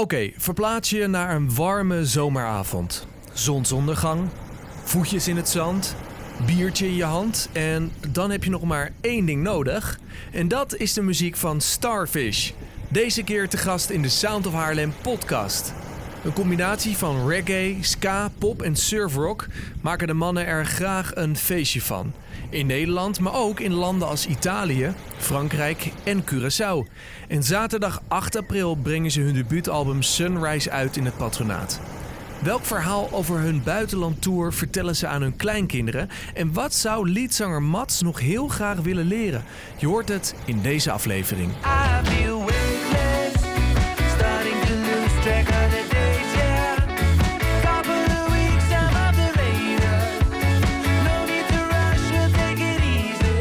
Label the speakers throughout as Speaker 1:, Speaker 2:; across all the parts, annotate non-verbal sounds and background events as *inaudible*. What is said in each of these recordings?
Speaker 1: Oké, verplaats je naar een warme zomeravond. Zonsondergang, voetjes in het zand, biertje in je hand en dan heb je nog maar één ding nodig. En dat is de muziek van Starfish. Deze keer te gast in de Sound of Haarlem podcast. Een combinatie van reggae, ska, pop en surfrock maken de mannen er graag een feestje van. In Nederland, maar ook in landen als Italië, Frankrijk en Curaçao. En zaterdag 8 april brengen ze hun debuutalbum Sunrise uit in het patronaat. Welk verhaal over hun buitenlandtour vertellen ze aan hun kleinkinderen? En wat zou liedzanger Mats nog heel graag willen leren? Je hoort het in deze aflevering.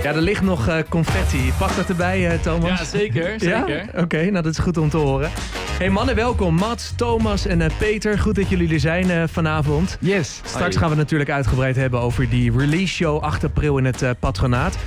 Speaker 1: Ja, er ligt nog eh, confetti. Past dat erbij, eh, Thomas?
Speaker 2: Ja, zeker.
Speaker 1: Ja?
Speaker 2: zeker.
Speaker 1: Oké, nou dat is goed om te horen. Hey mannen, welkom. Mats, Thomas en eh, Peter. Goed dat jullie er zijn vanavond.
Speaker 2: Yes.
Speaker 1: Straks gaan we natuurlijk uitgebreid hebben over die release show 8 april in het patronaat.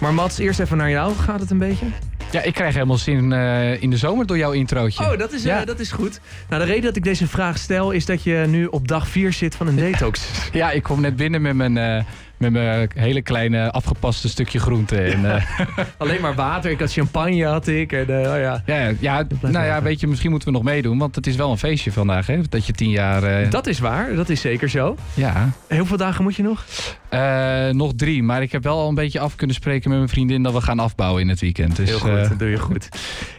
Speaker 1: Maar Mats, eerst even naar jou. Gaat het een beetje?
Speaker 2: Ja, ik krijg helemaal zin in de zomer door jouw introotje.
Speaker 1: Oh, dat is, dat is goed. Nou, de reden dat ik deze vraag stel is dat je nu op dag 4 zit van een detox. *laughs*
Speaker 2: Ja, ik kom net binnen met mijn, met mijn hele kleine afgepaste stukje groente. En, eh, *laughs*
Speaker 1: Alleen maar water. Ik had champagne, had ik. En, eh, oh ja.
Speaker 2: ja, ja, nou ja, weet je, misschien moeten we nog meedoen. Want het is wel een feestje vandaag, hè? Dat je tien jaar... eh,
Speaker 1: Dat is waar, dat is zeker zo.
Speaker 2: Ja,
Speaker 1: Heel veel dagen moet je nog?
Speaker 2: Eh, nog drie. Maar ik heb wel al een beetje af kunnen spreken met mijn vriendin... dat we gaan afbouwen in het weekend. Dus,
Speaker 1: Heel goed,
Speaker 2: eh,
Speaker 1: dat doe je goed.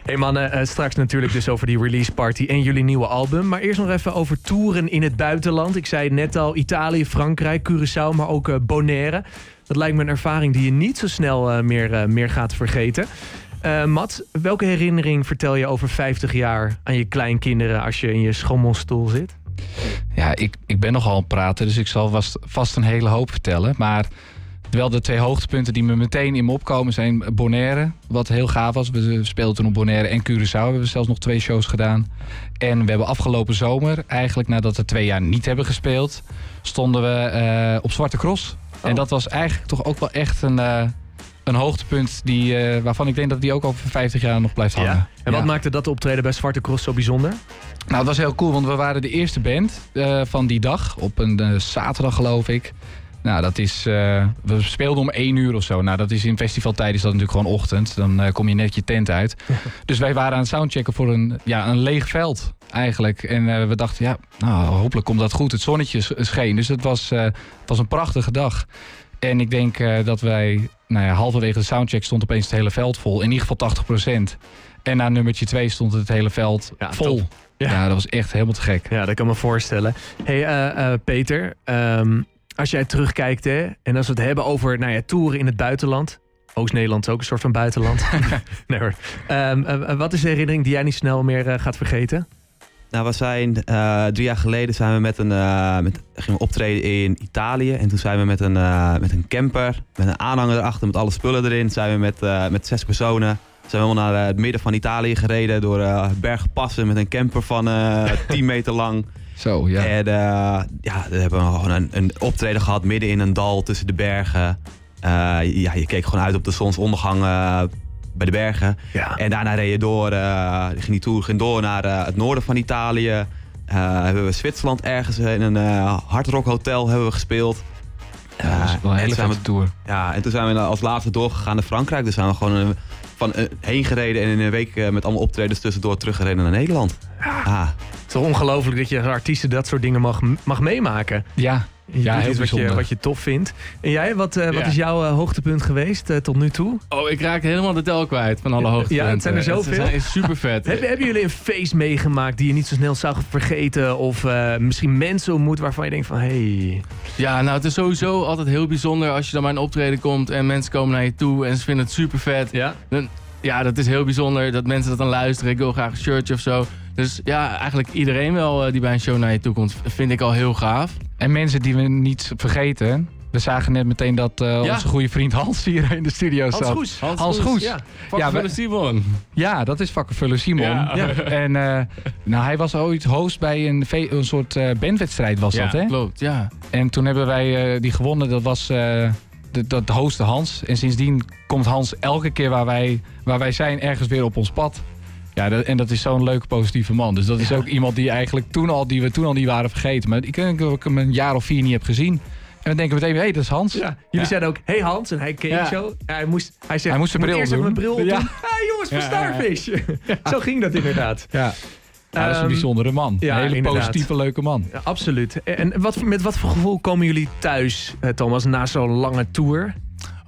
Speaker 1: Hey mannen, eh, straks natuurlijk dus over die release party en jullie nieuwe album. Maar eerst nog even over toeren in het buitenland. Ik zei net al, Italië, Frankrijk, Curaçao, maar ook Bonaire. Dat lijkt me een ervaring die je niet zo snel meer, meer gaat vergeten. Matt, welke herinnering vertel je over 50 jaar aan je kleinkinderen als je in je schommelstoel zit?
Speaker 2: Ja, ik, ik ben nogal aan het praten, dus ik zal vast, vast een hele hoop vertellen. Maar wel de twee hoogtepunten die me meteen in me opkomen zijn Bonaire, wat heel gaaf was. We speelden toen op Bonaire en Curaçao. We hebben zelfs nog twee shows gedaan. En we hebben afgelopen zomer, eigenlijk nadat we twee jaar niet hebben gespeeld, stonden we eh, op Zwarte Cross.
Speaker 1: Oh.
Speaker 2: En dat was eigenlijk toch ook wel echt een, eh, een hoogtepunt die, eh, waarvan ik denk dat die ook over 50 jaar nog blijft hangen.
Speaker 1: En wat
Speaker 2: Ja.
Speaker 1: maakte dat optreden bij Zwarte Cross zo bijzonder?
Speaker 2: Nou, dat was heel cool, want we waren de eerste band eh, van die dag. Op een eh, zaterdag, geloof ik. Nou, dat is... we speelden om één uur of zo. Nou, dat is in festivaltijd is dat natuurlijk gewoon ochtend. Dan kom je net je tent uit. *laughs* dus wij waren aan het soundchecken voor een, ja, een leeg veld, eigenlijk. En we dachten, ja, nou, hopelijk komt dat goed. Het zonnetje scheen, dus het was, het was een prachtige dag. En ik denk dat wij... Nou ja, halverwege de soundcheck stond opeens het hele veld vol. In ieder geval 80% En na nummertje 2 stond het hele veld
Speaker 1: Ja,
Speaker 2: vol.
Speaker 1: top. Ja.
Speaker 2: Ja. dat was echt helemaal te gek.
Speaker 1: Ja, dat kan me voorstellen. hey, eh, eh, Peter, ehm, als jij terugkijkt hè, en als we het hebben over nou ja, toeren in het buitenland. Oost-Nederland is ook een soort van buitenland. *laughs* *laughs* nee hoor. Ehm, eh, wat is de herinnering die jij niet snel meer gaat vergeten?
Speaker 3: Nou, we zijn eh, drie jaar geleden zijn we met een, eh, met, gingen we optreden in Italië. En toen zijn we met een, eh, met een camper, met een aanhanger erachter, met alle spullen erin. Zijn we met, met zes personen zijn we helemaal naar het midden van Italië gereden. Door bergpassen met een camper van eh *laughs* 10 meter lang.
Speaker 2: Zo, ja.
Speaker 3: En ja, we hebben gewoon een, een optreden gehad midden in een dal tussen de bergen. Ja, je keek gewoon uit op de zonsondergang bij de bergen.
Speaker 1: Ja.
Speaker 3: En daarna reed je door, eh, ging die tour ging door naar eh, het noorden van Italië. Eh, hebben we Zwitserland ergens in een hardrock hotel hebben we gespeeld.
Speaker 2: Ja, dat was wel een
Speaker 3: en
Speaker 2: hele tour.
Speaker 3: ja, en toen zijn we als laatste doorgegaan naar Frankrijk. Dus zijn we gewoon van heen gereden en in een week met allemaal optredens tussendoor teruggereden naar Nederland. Ah,
Speaker 1: is toch ongelooflijk dat je als artiesten dat soort dingen mag, mag meemaken.
Speaker 2: Ja,
Speaker 1: Je
Speaker 2: Ja, heel
Speaker 1: wat je,
Speaker 2: bijzonder.
Speaker 1: wat je tof vindt. En jij, wat, eh, wat
Speaker 4: Ja.
Speaker 1: is jouw eh, hoogtepunt geweest eh, tot nu toe?
Speaker 4: Oh, ik raak helemaal de tel kwijt van alle
Speaker 1: Ja,
Speaker 4: hoogtepunten.
Speaker 1: het zijn er zoveel.
Speaker 4: Het is super vet. *laughs*
Speaker 1: Hebben, hebben jullie een feest meegemaakt die je niet zo snel zou vergeten? Of misschien mensen ontmoet waarvan je denkt van... Hey,
Speaker 4: Ja, nou het is sowieso altijd heel bijzonder als je dan bij een optreden komt en mensen komen naar je toe en ze vinden het super vet.
Speaker 1: ja?
Speaker 4: Ja, dat is heel bijzonder dat mensen dat dan luisteren. Ik wil graag een shirtje of zo. Dus ja, eigenlijk iedereen wel eh, die bij een show naar je toe komt, vind ik al heel gaaf.
Speaker 2: en mensen die we niet vergeten. We zagen net meteen dat eh,
Speaker 4: Ja.
Speaker 2: onze goede vriend Hans hier in de studio
Speaker 1: Hans
Speaker 2: zat.
Speaker 1: Goes.
Speaker 2: Hans Goes.
Speaker 1: Ja.
Speaker 2: We-
Speaker 4: Simon.
Speaker 2: Ja, dat is vakkenvuller Simon.
Speaker 4: Ja.
Speaker 1: Ja.
Speaker 2: En eh, nou, hij was ooit host bij een, een soort eh, bandwedstrijd was
Speaker 4: Ja,
Speaker 2: dat, hè?
Speaker 4: klopt, ja.
Speaker 2: En toen hebben wij eh, die gewonnen. Dat was eh, de, dat hostte Hans. En sindsdien komt Hans elke keer waar wij, waar wij zijn ergens weer op ons pad. Ja, dat- en dat is zo'n leuke, positieve man. Dus dat is ook iemand die eigenlijk toen al, die we toen al niet waren vergeten. Maar ik denk dat ik hem een jaar of vier niet heb gezien. En we denken meteen, hé, hey, dat is Hans.
Speaker 1: Ja. Jullie
Speaker 2: Ja.
Speaker 1: zeiden ook, hey Hans, en hij keek
Speaker 4: Ja.
Speaker 1: zo. Ja, hij, moest, hij, zegt,
Speaker 2: Hij moest zijn
Speaker 1: "Ik
Speaker 2: bril
Speaker 1: eerst even
Speaker 2: doen."
Speaker 1: mijn bril
Speaker 2: Ja.
Speaker 1: doen. *laughs* Ah, jongens van
Speaker 2: Ja, ja, ja.
Speaker 1: Starfish. *laughs* zo ging dat inderdaad.
Speaker 2: Ja. Ja, dat is een
Speaker 1: Ehm,
Speaker 2: bijzondere man.
Speaker 1: ja,
Speaker 2: een hele
Speaker 1: inderdaad.
Speaker 2: positieve, leuke man.
Speaker 1: Ja, absoluut. En wat, met wat voor gevoel komen jullie thuis, eh, Thomas, na zo'n lange tour?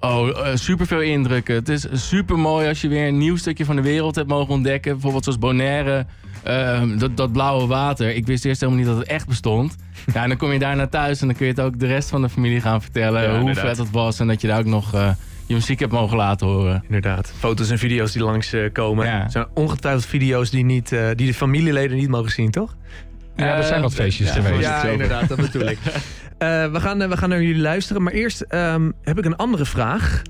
Speaker 4: Oh, super veel indrukken. Het is super mooi als je weer een nieuw stukje van de wereld hebt mogen ontdekken. Bijvoorbeeld zoals Bonaire, ehm, dat, dat blauwe water. Ik wist eerst helemaal niet dat het echt bestond. *laughs* Ja, en dan kom je daar naar thuis en dan kun je het ook de rest van de familie gaan vertellen.
Speaker 1: Ja,
Speaker 4: hoe
Speaker 1: inderdaad.
Speaker 4: vet het was en dat je daar ook nog eh, je muziek hebt mogen laten horen.
Speaker 1: Inderdaad. Foto's en video's die langs eh, komen.
Speaker 4: Ja.
Speaker 1: zijn ongetwijfeld video's die, niet, eh, die de familieleden niet mogen zien, toch?
Speaker 2: Ja, er zijn wat feestjes
Speaker 4: ja,
Speaker 2: geweest.
Speaker 4: ja,
Speaker 1: Ja, inderdaad, dat bedoel ik. *laughs* Eh, we, gaan, eh, we gaan naar jullie luisteren. Maar eerst ehm, heb ik een andere vraag.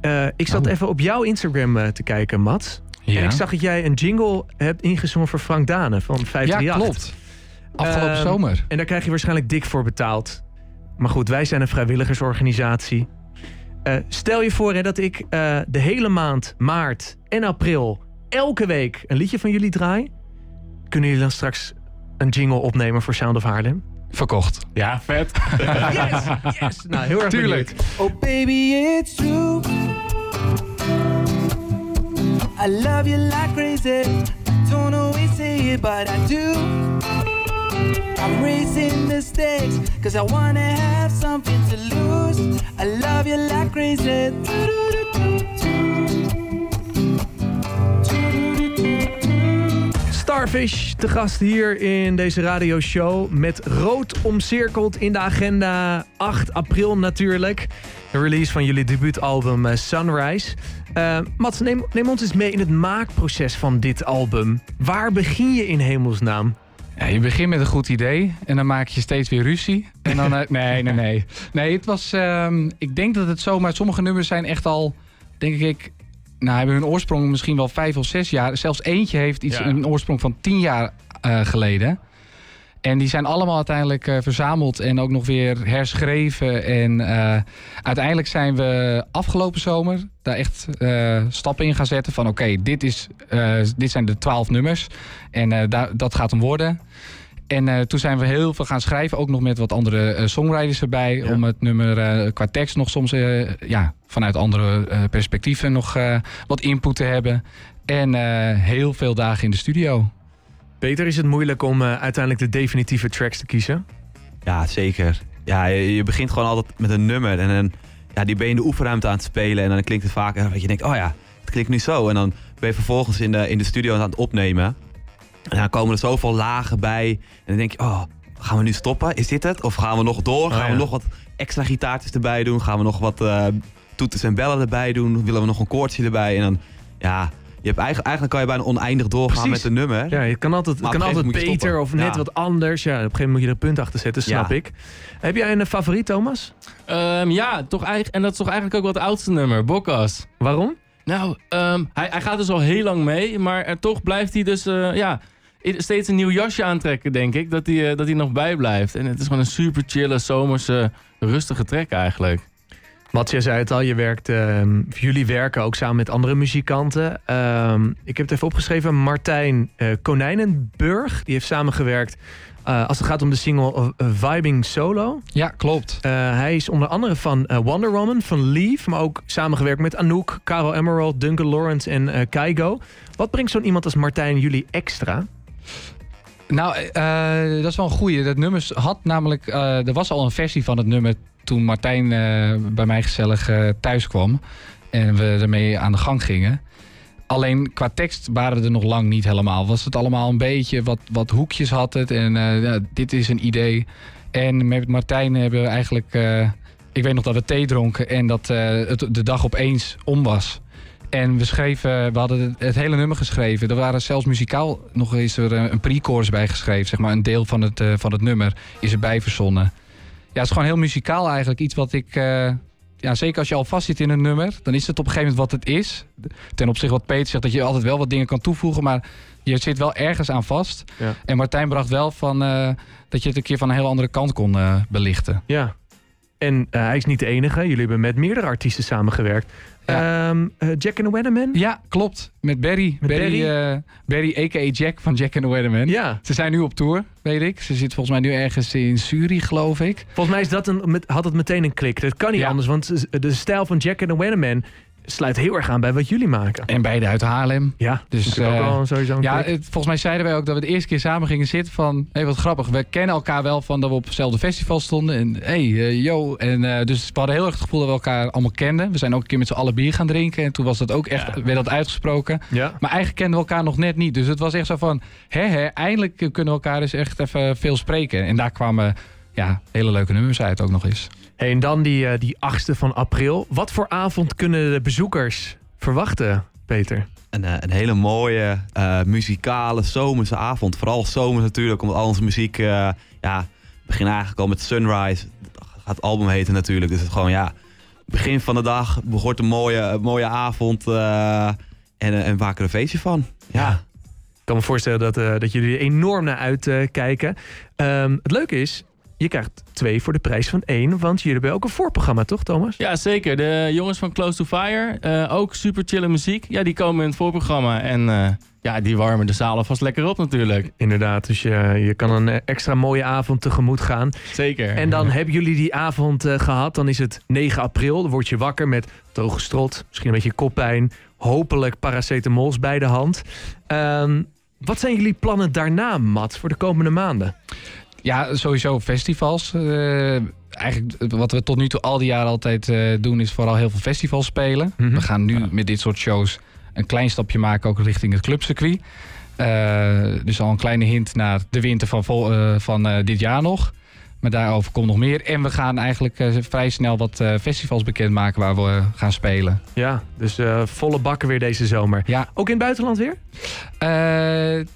Speaker 1: Eh, ik zat
Speaker 2: Oh.
Speaker 1: even op jouw Instagram te kijken, Mats.
Speaker 2: Ja.
Speaker 1: En ik zag dat jij een jingle hebt ingezongen voor Frank Dane van 538.
Speaker 2: ja, klopt. Afgelopen
Speaker 1: Ehm,
Speaker 2: zomer.
Speaker 1: En daar krijg je waarschijnlijk dik voor betaald. Maar goed, wij zijn een vrijwilligersorganisatie. Stel je voor hè, dat ik de hele maand maart en april elke week een liedje van jullie draai. Kunnen jullie dan straks een jingle opnemen voor Sound of Haarlem?
Speaker 2: Verkocht.
Speaker 4: Ja, vet. *laughs*
Speaker 1: Yes, yes. Nou, heel erg
Speaker 2: Tuurlijk.
Speaker 1: benieuwd.
Speaker 5: Oh, baby, it's true. I love you like crazy. Don't always say it, but I do. I'm racing the stakes, cause I wanna have something to lose. I love you like crazy.
Speaker 1: Starfish, te gast hier in deze radioshow. Met rood omcirkeld in de agenda. 8 april natuurlijk. De release van jullie debuutalbum eh, Sunrise. Eh Mats, neem, neem ons eens mee in het maakproces van dit album. Waar begin je in hemelsnaam?
Speaker 2: Ja, je begint met een goed idee en dan maak je steeds weer ruzie. En dan, eh, nee, nee, nee. Nee, het was, ehm, ik denk dat het zo, maar sommige nummers zijn echt al, denk ik, nou hebben hun oorsprong misschien wel vijf of zes jaar. Zelfs eentje heeft iets,
Speaker 4: Ja.
Speaker 2: een oorsprong van tien jaar eh, geleden. En die zijn allemaal uiteindelijk eh, verzameld en ook nog weer herschreven. En eh, uiteindelijk zijn we afgelopen zomer daar echt stappen in gaan zetten. Van oké, dit dit, dit zijn de twaalf nummers. En daar, dat gaat hem worden. En eh, toen zijn we heel veel gaan schrijven. Ook nog met wat andere eh, songwriters erbij.
Speaker 1: Ja.
Speaker 2: Om het nummer eh, qua tekst nog soms eh, ja, vanuit andere eh, perspectieven nog eh, wat input te hebben. En eh, heel veel dagen in de studio.
Speaker 1: Peter, is het moeilijk om eh, uiteindelijk de definitieve tracks te kiezen?
Speaker 3: Ja, zeker. Ja, je, je begint gewoon altijd met een nummer. En dan, ja, die ben je in de oefenruimte aan het spelen. En dan klinkt het vaak dat je denkt, oh ja, het klinkt nu zo. En dan ben je vervolgens in de, in de studio aan het opnemen. En dan komen er zoveel lagen bij. En dan denk je, oh, gaan we nu stoppen? Is dit het? Of gaan we nog door? Gaan
Speaker 1: ja.
Speaker 3: we nog wat extra gitaartjes erbij doen? Gaan we nog wat eh toeters en bellen erbij doen? Willen we nog een koortje erbij? En dan, ja, je hebt eigenlijk, eigenlijk kan je bijna oneindig doorgaan
Speaker 1: Precies.
Speaker 3: met een nummer.
Speaker 1: Ja, je kan altijd,
Speaker 3: Maar
Speaker 1: kan altijd beter of net
Speaker 3: Ja.
Speaker 1: wat anders. Ja, op een gegeven moment moet je er een punt achter zetten, snap
Speaker 3: Ja.
Speaker 1: ik. Heb jij een favoriet, Thomas?
Speaker 4: Ehm, ja, toch eigenlijk, en dat is toch eigenlijk ook wel het oudste nummer, Bokkas.
Speaker 1: Waarom?
Speaker 4: Nou, ehm, hij, hij gaat dus al heel lang mee, maar er toch blijft hij dus eh, ja, steeds een nieuw jasje aantrekken, denk ik. Dat hij, eh, dat hij nog bijblijft. En het is gewoon een super chille, zomerse, rustige track eigenlijk.
Speaker 1: Mats, jij zei het al, je werkt, ehm, jullie werken ook samen met andere muzikanten. Ehm, ik heb het even opgeschreven. Martijn eh, Konijnenburg, die heeft samengewerkt eh, als het gaat om de single Vibing Solo.
Speaker 2: Ja, klopt.
Speaker 1: Eh, hij is onder andere van Wonder Woman, van Leave, maar ook samengewerkt met Anouk, Caro Emerald, Duncan Lawrence en eh Kaigo. Wat brengt zo'n iemand als Martijn jullie extra?
Speaker 2: Nou, eh, dat is wel een goeie. Dat nummer had namelijk... eh, er was al een versie van het nummer toen Martijn eh, bij mij gezellig eh, thuis kwam. En we ermee aan de gang gingen. Alleen qua tekst waren er nog lang niet helemaal. Was het allemaal een beetje wat, wat hoekjes had het. En eh, ja, dit is een idee. En met Martijn hebben we eigenlijk... eh, ik weet nog dat we thee dronken en dat eh, het de dag opeens om was. En we schreven, we hadden het, hele nummer geschreven. Er waren zelfs muzikaal nog eens er eh, een pre-chorus bij geschreven. Zeg maar een deel van het, eh, van het nummer is erbij verzonnen. Ja, het is gewoon heel muzikaal eigenlijk. Iets wat ik... eh, ja, zeker als je al vast zit in een nummer, dan is het op een gegeven moment wat het is. Ten opzichte wat Peter zegt, dat je altijd wel wat dingen kan toevoegen, maar je zit wel ergens aan vast.
Speaker 1: Ja.
Speaker 2: En Martijn bracht wel van dat je het een keer van een heel andere kant kon belichten.
Speaker 1: Ja. En eh, hij is niet de enige. Jullie hebben met meerdere artiesten samengewerkt.
Speaker 2: Ja.
Speaker 1: Ehm, eh, Jack and the Weatherman?
Speaker 2: Ja, klopt. Met Barry.
Speaker 1: Met
Speaker 2: Barry,
Speaker 1: Barry?
Speaker 2: eh, Barry a.k.a. Jack van Jack and the Weatherman.
Speaker 1: Ja.
Speaker 2: Ze zijn nu op tour, weet ik. Ze zit volgens mij nu ergens in Zurich, geloof ik.
Speaker 1: Volgens mij is dat een, met, had het meteen een klik. Dat kan niet
Speaker 2: Ja.
Speaker 1: anders, want de stijl van Jack and the Weatherman sluit heel erg aan bij wat jullie maken.
Speaker 2: En beide uit Haarlem.
Speaker 1: Ja,
Speaker 2: Dus,
Speaker 1: ook
Speaker 2: eh,
Speaker 1: wel sowieso een
Speaker 2: Ja, het- volgens mij zeiden wij ook dat we de eerste keer samen gingen zitten van... Hé, wat grappig. We kennen elkaar wel van dat we op hetzelfde festival stonden. En hey, yo. En, eh, dus we hadden heel erg het gevoel dat we elkaar allemaal kenden. We zijn ook een keer met z'n allen bier gaan drinken. En toen was dat ook echt,
Speaker 4: Ja.
Speaker 2: werd dat uitgesproken.
Speaker 1: ja.
Speaker 2: Maar eigenlijk kenden we elkaar nog net niet. Dus het was echt zo van... Hè, hè, eindelijk kunnen we elkaar dus echt even veel spreken. En daar kwamen ja, hele leuke nummers uit ook nog eens.
Speaker 1: Hey, en dan die, eh, die 8e van april. Wat voor avond kunnen de bezoekers verwachten, Peter?
Speaker 3: Een, eh, een hele mooie eh, muzikale zomerse avond. Vooral zomers natuurlijk, omdat al onze muziek... eh ja, we beginnen eigenlijk al met Sunrise. Dat gaat het album heten natuurlijk. Dus het gewoon, ja... Begin van de dag behoort een mooie, een mooie avond. en, en maken er een feestje van. Ja.
Speaker 1: Ik kan me voorstellen dat, dat jullie er enorm naar uitkijken. Ehm, het leuke is, je krijgt twee voor de prijs van één. Want jullie hebben ook een voorprogramma, toch Thomas?
Speaker 4: Ja, zeker. De jongens van Close to Fire, eh, ook super chille muziek. Ja, die komen in het voorprogramma. En eh, ja, die warmen de zalen vast lekker op natuurlijk.
Speaker 1: Inderdaad, dus je, je kan een extra mooie avond tegemoet gaan.
Speaker 4: Zeker.
Speaker 1: En dan hebben jullie die avond eh, gehad. Dan is het 9 april. Dan word je wakker met droge strot. Misschien een beetje koppijn. Hopelijk paracetamols bij de hand. Ehm, wat zijn jullie plannen daarna, Mats, voor de komende maanden?
Speaker 2: Ja, sowieso festivals. Eh, eigenlijk wat we tot nu toe al die jaren altijd eh, doen... is vooral heel veel festivals spelen.
Speaker 1: Mhm.
Speaker 2: We gaan nu met dit soort shows een klein stapje maken... ook richting het clubcircuit. Eh, dus al een kleine hint naar de winter van, van dit jaar nog. Maar daarover komt nog meer. En we gaan eigenlijk eh, vrij snel wat eh, festivals bekendmaken... waar we gaan spelen.
Speaker 1: Ja, dus eh, volle bakken weer deze zomer.
Speaker 2: Ja,
Speaker 1: Ook in het buitenland weer?
Speaker 2: eh,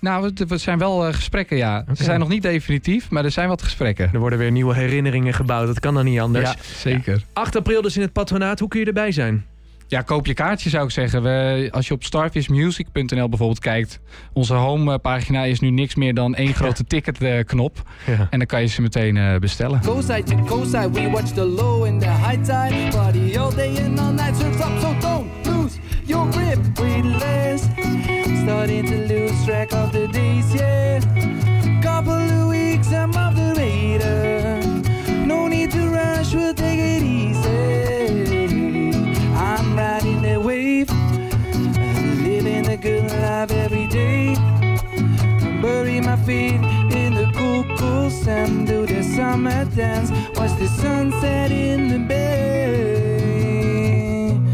Speaker 2: nou, het, het zijn wel eh, gesprekken, ja.
Speaker 1: Oké.
Speaker 2: Ze zijn nog niet definitief, maar er zijn wat gesprekken.
Speaker 1: Er worden weer nieuwe herinneringen gebouwd. Dat kan dan niet anders.
Speaker 2: Ja, zeker.
Speaker 1: 8 april dus in het patronaat. Hoe kun je erbij zijn?
Speaker 2: Ja, koop je kaartje zou ik zeggen. We, als je op starfishmusic.nl bijvoorbeeld kijkt. Onze homepagina is nu niks meer dan één *laughs* grote ticketknop.
Speaker 1: Ja.
Speaker 2: En dan kan je ze meteen eh, bestellen.
Speaker 6: Coastside to coastside, we watch the low and the high tide. Party all day and all night, surf's up, so don't lose your grip. Breathless, starting to lose track of the days, yeah. Couple of weeks, I'm Bury my feet in the cool, cool sand. Do the summer dance. Watch the sunset in the bay.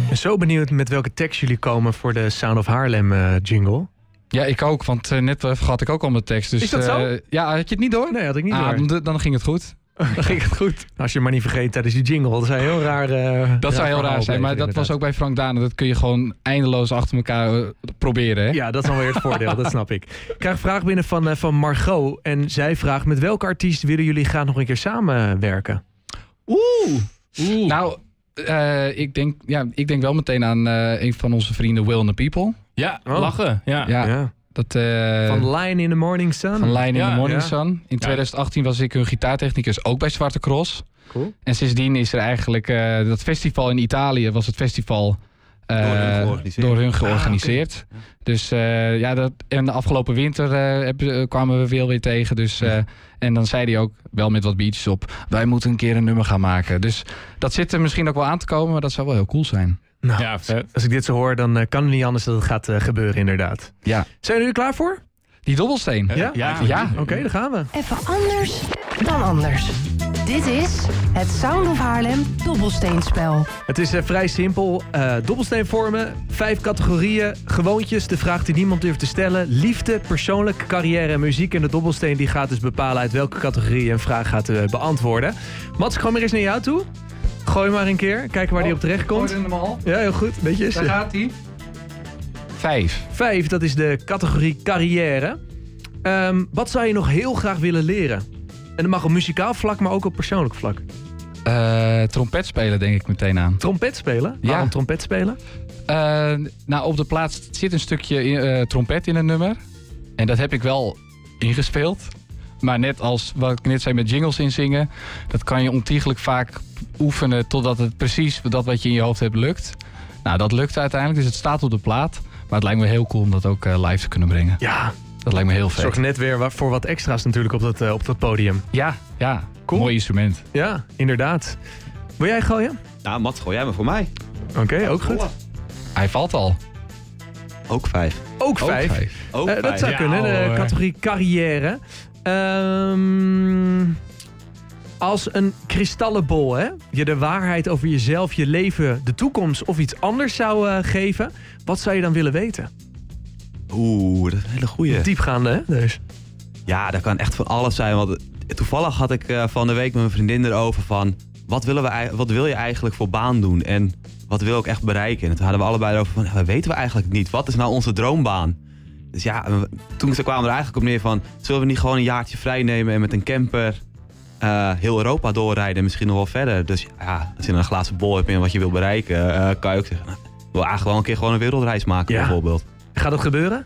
Speaker 1: Ik ben zo benieuwd met welke tekst jullie komen voor de Sound of Haarlem eh, jingle.
Speaker 2: Ja, ik ook, want eh, net eh, vergat ik ook al mijn tekst. Dus,
Speaker 1: Is dat zo?
Speaker 2: eh, ja, had je het niet door?
Speaker 1: Nee, had ik niet
Speaker 2: ah,
Speaker 1: door.
Speaker 2: dan, dan ging het goed. Dan ging het goed.
Speaker 1: Als je maar niet vergeet tijdens die jingle. Dat zou heel raar eh,
Speaker 2: Dat zou heel raar zijn, maar dat was ook bij Frank Dane. Dat kun je gewoon eindeloos achter elkaar eh, proberen. Hè?
Speaker 1: Ja, dat is dan weer het voordeel, dat snap ik. Ik krijg een vraag binnen van, eh, van Margot. En zij vraagt, met welke artiest willen jullie graag nog een keer samenwerken?
Speaker 2: Oeh. Nou, eh, ik, denk, ja, ik denk wel meteen aan eh, een van onze vrienden, Will and the People.
Speaker 4: Ja,
Speaker 1: Oh.
Speaker 4: lachen. Ja.
Speaker 2: Ja, dat... eh,
Speaker 1: Van Lion in the Morning Sun.
Speaker 2: Van Line in
Speaker 4: Ja,
Speaker 2: the Morning
Speaker 1: ja.
Speaker 2: Sun. In 2018 was ik hun gitaartechnicus ook bij Zwarte Cross.
Speaker 1: Cool.
Speaker 2: En sindsdien is er eigenlijk... eh, dat festival in Italië was het festival... eh,
Speaker 3: Door hun georganiseerd.
Speaker 2: door hun georganiseerd. Dus eh, ja, dat, en de afgelopen winter kwamen we veel weer tegen. Dus, eh, en dan zei hij ook, wel met wat beatjes op... wij moeten een keer een nummer gaan maken. Dus dat zit er misschien ook wel aan te komen... maar dat zou wel heel cool zijn.
Speaker 1: Nou,
Speaker 4: Ja,
Speaker 1: als ik dit zo hoor, dan eh, kan het niet anders dat het gaat eh, gebeuren inderdaad.
Speaker 2: Ja.
Speaker 1: Zijn jullie er klaar voor?
Speaker 2: Die dobbelsteen.
Speaker 1: Ja?
Speaker 4: Ja.
Speaker 2: Ja.
Speaker 1: Oké, dan gaan we.
Speaker 7: Even anders dan anders. Dit is het Sound of Haarlem dobbelsteenspel.
Speaker 1: Het is eh, vrij simpel. Eh dobbelsteenvormen, vijf categorieën, gewoontjes. De vraag die niemand durft te stellen. Liefde, persoonlijk, carrière en muziek. En de dobbelsteen die gaat dus bepalen uit welke categorie je een vraag gaat eh, beantwoorden. Mats, ik ga maar eens naar jou toe. Gooi maar een keer. Kijken waar die op terecht komt.
Speaker 2: hem al.
Speaker 1: Ja, heel goed. Netjes.
Speaker 2: Daar gaat hij. Vijf.
Speaker 1: Vijf, dat is de categorie carrière. Ehm, wat zou je nog heel graag willen leren? En dat mag op muzikaal vlak, maar ook op persoonlijk vlak.
Speaker 2: Eh, trompet spelen denk ik meteen aan.
Speaker 1: Trompet spelen?
Speaker 2: Ja.
Speaker 1: Waarom trompet spelen?
Speaker 2: Eh, nou, op de plaats zit een stukje eh, trompet in een nummer. En dat heb ik wel ingespeeld. Maar net als wat ik net zei met jingles inzingen... dat kan je ontiegelijk vaak oefenen totdat het precies dat wat je in je hoofd hebt lukt. Nou, dat lukt uiteindelijk, dus het staat op de plaat. Maar het lijkt me heel cool om dat ook eh, live te kunnen brengen.
Speaker 1: Ja,
Speaker 2: Dat lijkt me heel vet.
Speaker 1: zorg net weer voor wat extra's natuurlijk op dat, eh, op dat podium.
Speaker 2: Ja, ja.
Speaker 1: Cool.
Speaker 2: Mooi instrument.
Speaker 1: Ja, inderdaad. Wil jij gooien?
Speaker 3: Nou, Mats, gooi jij maar voor mij.
Speaker 1: Oké, ook goed.
Speaker 2: Hij valt al.
Speaker 3: Ook vijf.
Speaker 1: Ook
Speaker 2: Ook
Speaker 1: vijf.
Speaker 3: Ook
Speaker 1: Eh,
Speaker 3: vijf.
Speaker 1: dat zou
Speaker 4: Ja,
Speaker 1: kunnen, de categorie carrière. Ehm, als een kristallenbol, hè? Je de waarheid over jezelf, je leven, de toekomst of iets anders zou eh, geven. Wat zou je dan willen weten?
Speaker 3: Oeh, dat is een hele goeie.
Speaker 1: Diepgaande, hè? Dus.
Speaker 3: Ja, dat kan echt van alles zijn. Want toevallig had ik eh, van de week met mijn vriendin erover van... Wat, willen we, ei- wat wil je eigenlijk voor baan doen? En wat wil ik echt bereiken? En toen hadden we allebei erover van... Ja, dat weten we eigenlijk niet. Wat is nou onze droombaan? Dus ja, en we- toen kwamen we er eigenlijk op neer van... Zullen we niet gewoon een jaartje vrij nemen en met een camper... eh, heel Europa doorrijden en misschien nog wel verder. Dus ja, als je een glazen bol hebt en wat je wil bereiken... eh, kan je ook zeggen... Nou, ik wil eigenlijk wel een keer gewoon een wereldreis maken
Speaker 1: Ja.
Speaker 3: bijvoorbeeld.
Speaker 1: Gaat dat gebeuren?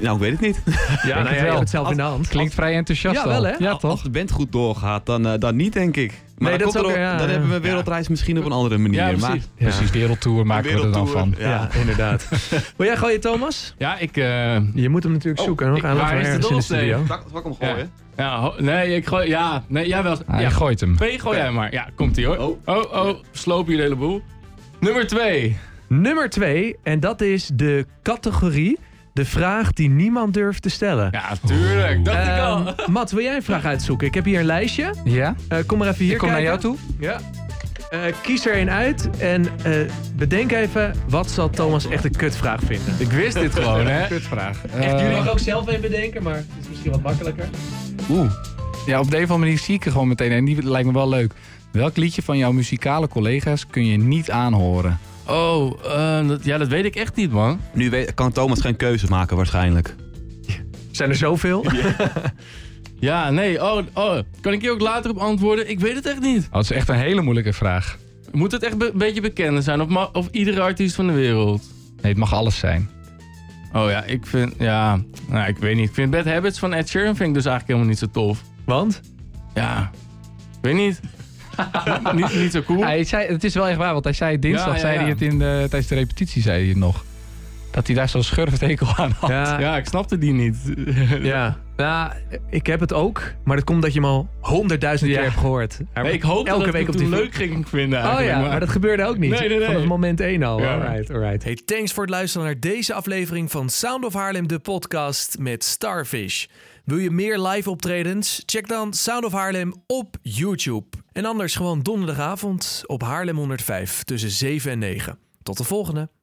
Speaker 3: Nou, ik weet het niet.
Speaker 1: Ja, nou ja, je
Speaker 2: wel.
Speaker 1: hebt het zelf in de hand.
Speaker 2: Klinkt vrij enthousiast
Speaker 1: Ja, wel,
Speaker 2: al.
Speaker 1: hè?
Speaker 2: Ja,
Speaker 3: Als
Speaker 2: toch?
Speaker 3: de band goed doorgaat, dan, eh, dan niet, denk ik. Maar
Speaker 1: Nee,
Speaker 3: dan,
Speaker 1: dat
Speaker 3: komt
Speaker 1: is
Speaker 3: er
Speaker 1: ook-
Speaker 3: ook-
Speaker 1: ja,
Speaker 3: dan
Speaker 1: ja.
Speaker 3: hebben we een wereldreis misschien op een andere manier.
Speaker 4: Ja,
Speaker 3: maar
Speaker 4: precies.
Speaker 1: Ja.
Speaker 2: Precies, wereldtour maken we er dan van.
Speaker 1: Ja, inderdaad. Wil jij gooien, Thomas?
Speaker 4: Ja, ik... eh,
Speaker 1: Je moet hem natuurlijk
Speaker 3: Oh,
Speaker 1: zoeken. Nog
Speaker 4: ik-
Speaker 1: aan
Speaker 4: waar is de
Speaker 1: in de studio.
Speaker 3: Zal ik hem gooien?
Speaker 4: Ja, nee, ik gooi... Ja, nee, jij wel.
Speaker 2: Hij
Speaker 4: ja,
Speaker 2: gooit hem.
Speaker 4: twee gooi jij maar. Ja, komt ie hoor.
Speaker 3: Oh.
Speaker 4: Oh, oh, sloop hier de hele boel. Nummer twee.
Speaker 1: Nummer twee, en dat is de categorie... De vraag die niemand durft te stellen.
Speaker 4: Ja, tuurlijk. Dacht ik al.
Speaker 1: Ehm, Matt, wil jij een vraag uitzoeken? Ik heb hier een lijstje.
Speaker 2: Ja?
Speaker 1: Eh, kom maar even hier
Speaker 2: Ik kom naar jou toe.
Speaker 1: Ja. Eh, kies er een uit en eh, bedenk even... wat zal Thomas echt een kutvraag vinden?
Speaker 4: Ik wist dit gewoon, *laughs* hè.
Speaker 2: Kutvraag.
Speaker 1: Echt, jullie mogen ook zelf even bedenken, maar het is misschien wat makkelijker.
Speaker 2: Oeh. Ja, op de een of andere manier zie ik er gewoon meteen. En die lijkt me wel leuk. Welk liedje van jouw muzikale collega's kun je niet aanhoren?
Speaker 4: Oh, eh, dat, ja, dat weet ik echt niet, man.
Speaker 3: Nu weet, kan Thomas geen keuze maken waarschijnlijk.
Speaker 1: Zijn er zoveel?
Speaker 4: Ja, *laughs* nee. Oh, oh. Kan ik hier ook later op antwoorden? Ik weet het echt niet.
Speaker 2: Oh, dat is echt een hele moeilijke vraag.
Speaker 4: Moet het echt be- een beetje bekend zijn? Of, of iedere artiest van de wereld?
Speaker 2: Nee, het mag alles zijn.
Speaker 4: Oh ja, ik vind... Ja, nou, ik weet niet. Ik vind Bad Habits van Ed Sheeran vind ik dus eigenlijk helemaal niet zo tof.
Speaker 1: Want?
Speaker 4: Ja, ik weet niet. *laughs* niet, niet zo cool.
Speaker 2: Hij zei, het is wel echt waar, want hij zei dinsdag,
Speaker 4: Ja, ja,
Speaker 2: zei
Speaker 4: ja.
Speaker 2: hij het in de, tijdens de repetitie, zei hij het nog. Dat hij daar zo'n schurftekel aan had.
Speaker 1: Ja, ja.
Speaker 4: Ja, ik snapte die niet. *laughs*
Speaker 1: Nou, ik heb het ook, maar dat komt dat je hem al honderdduizend
Speaker 4: Ja.
Speaker 1: keer hebt gehoord.
Speaker 4: Nee, ik hoopte
Speaker 1: elke
Speaker 4: dat
Speaker 1: week
Speaker 4: ik
Speaker 1: op
Speaker 4: het
Speaker 1: die
Speaker 4: toen leuk ging vinden
Speaker 1: Oh ja, maar dat gebeurde ook niet.
Speaker 4: Nee, nee, nee.
Speaker 1: Vanaf moment één al.
Speaker 4: Ja.
Speaker 1: Alright, alright. Hey, thanks voor het luisteren naar deze aflevering van Sound of Haarlem, de podcast met Starfish. Wil je meer live optredens? Check dan Sound of Haarlem op YouTube. En anders gewoon donderdagavond op Haarlem 105 tussen 7 en 9. Tot de volgende.